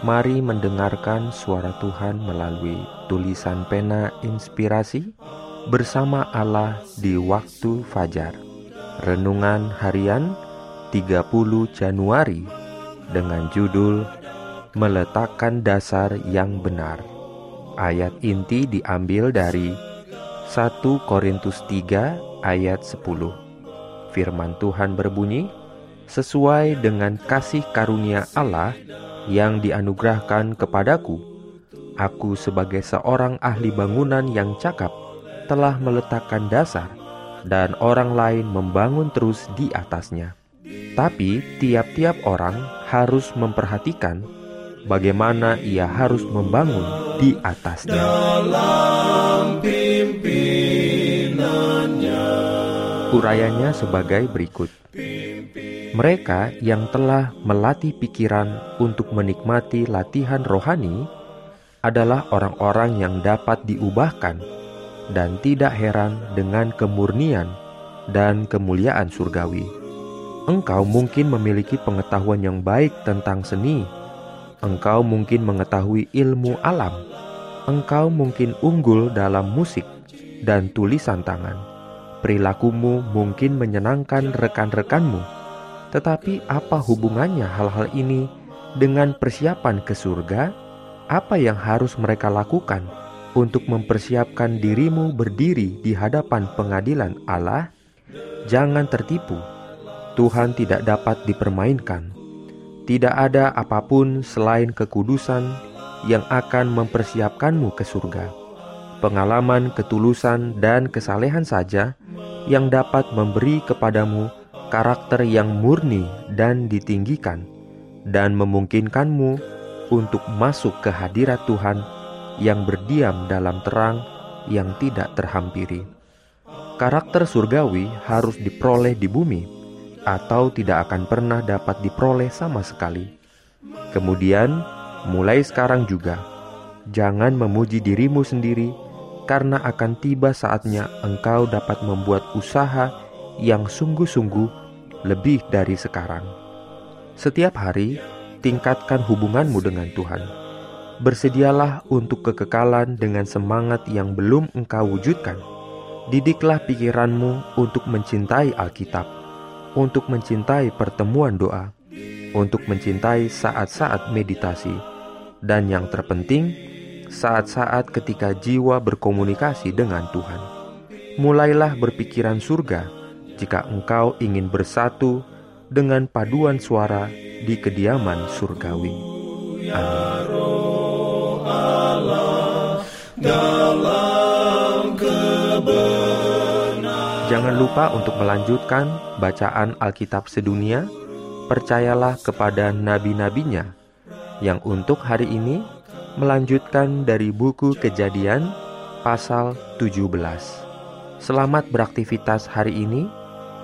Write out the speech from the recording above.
Mari mendengarkan suara Tuhan melalui tulisan pena inspirasi bersama Allah di waktu fajar. Renungan harian 30 Januari dengan judul Meletakkan Dasar yang Benar. Ayat inti diambil dari 1 Korintus 3 ayat 10. Firman Tuhan berbunyi, sesuai dengan kasih karunia Allah yang dianugerahkan kepadaku, aku sebagai seorang ahli bangunan yang cakap telah meletakkan dasar dan orang lain membangun terus di atasnya. Tapi tiap-tiap orang harus memperhatikan bagaimana ia harus membangun di atasnya. Urayanya sebagai berikut. Mereka yang telah melatih pikiran untuk menikmati latihan rohani adalah orang-orang yang dapat diubahkan dan tidak heran dengan kemurnian dan kemuliaan surgawi. Engkau mungkin memiliki pengetahuan yang baik tentang seni. Engkau mungkin mengetahui ilmu alam. Engkau mungkin unggul dalam musik dan tulisan tangan. Perilakumu mungkin menyenangkan rekan-rekanmu tetapi apa hubungannya hal-hal ini dengan persiapan ke surga? Apa yang harus mereka lakukan untuk mempersiapkan dirimu berdiri di hadapan pengadilan Allah? Jangan tertipu. Tuhan tidak dapat dipermainkan. Tidak ada apa pun selain kekudusan yang akan mempersiapkanmu ke surga. Pengalaman ketulusan dan kesalehan saja yang dapat memberi kepadamu karakter yang murni dan ditinggikan, dan memungkinkanmu untuk masuk ke hadirat Tuhan yang berdiam dalam terang yang tidak terhampiri. Karakter surgawi harus diperoleh di bumi, atau tidak akan pernah dapat diperoleh sama sekali. Kemudian, mulai sekarang juga, jangan memuji dirimu sendiri, karena akan tiba saatnya engkau dapat membuat usaha yang sungguh-sungguh lebih dari sekarang. Setiap hari, tingkatkan hubunganmu dengan Tuhan. Bersedialah untuk kekekalan dengan semangat yang belum engkau wujudkan. Didiklah pikiranmu untuk mencintai Alkitab, untuk mencintai pertemuan doa, untuk mencintai saat-saat meditasi, dan yang terpenting, saat-saat ketika jiwa berkomunikasi dengan Tuhan. Mulailah berpikiran surga jika engkau ingin bersatu dengan paduan suara di kediaman surgawi. Jangan lupa untuk melanjutkan bacaan Alkitab sedunia. Percayalah kepada nabi-nabinya yang untuk hari ini melanjutkan dari buku Kejadian pasal 17. Selamat beraktivitas hari ini.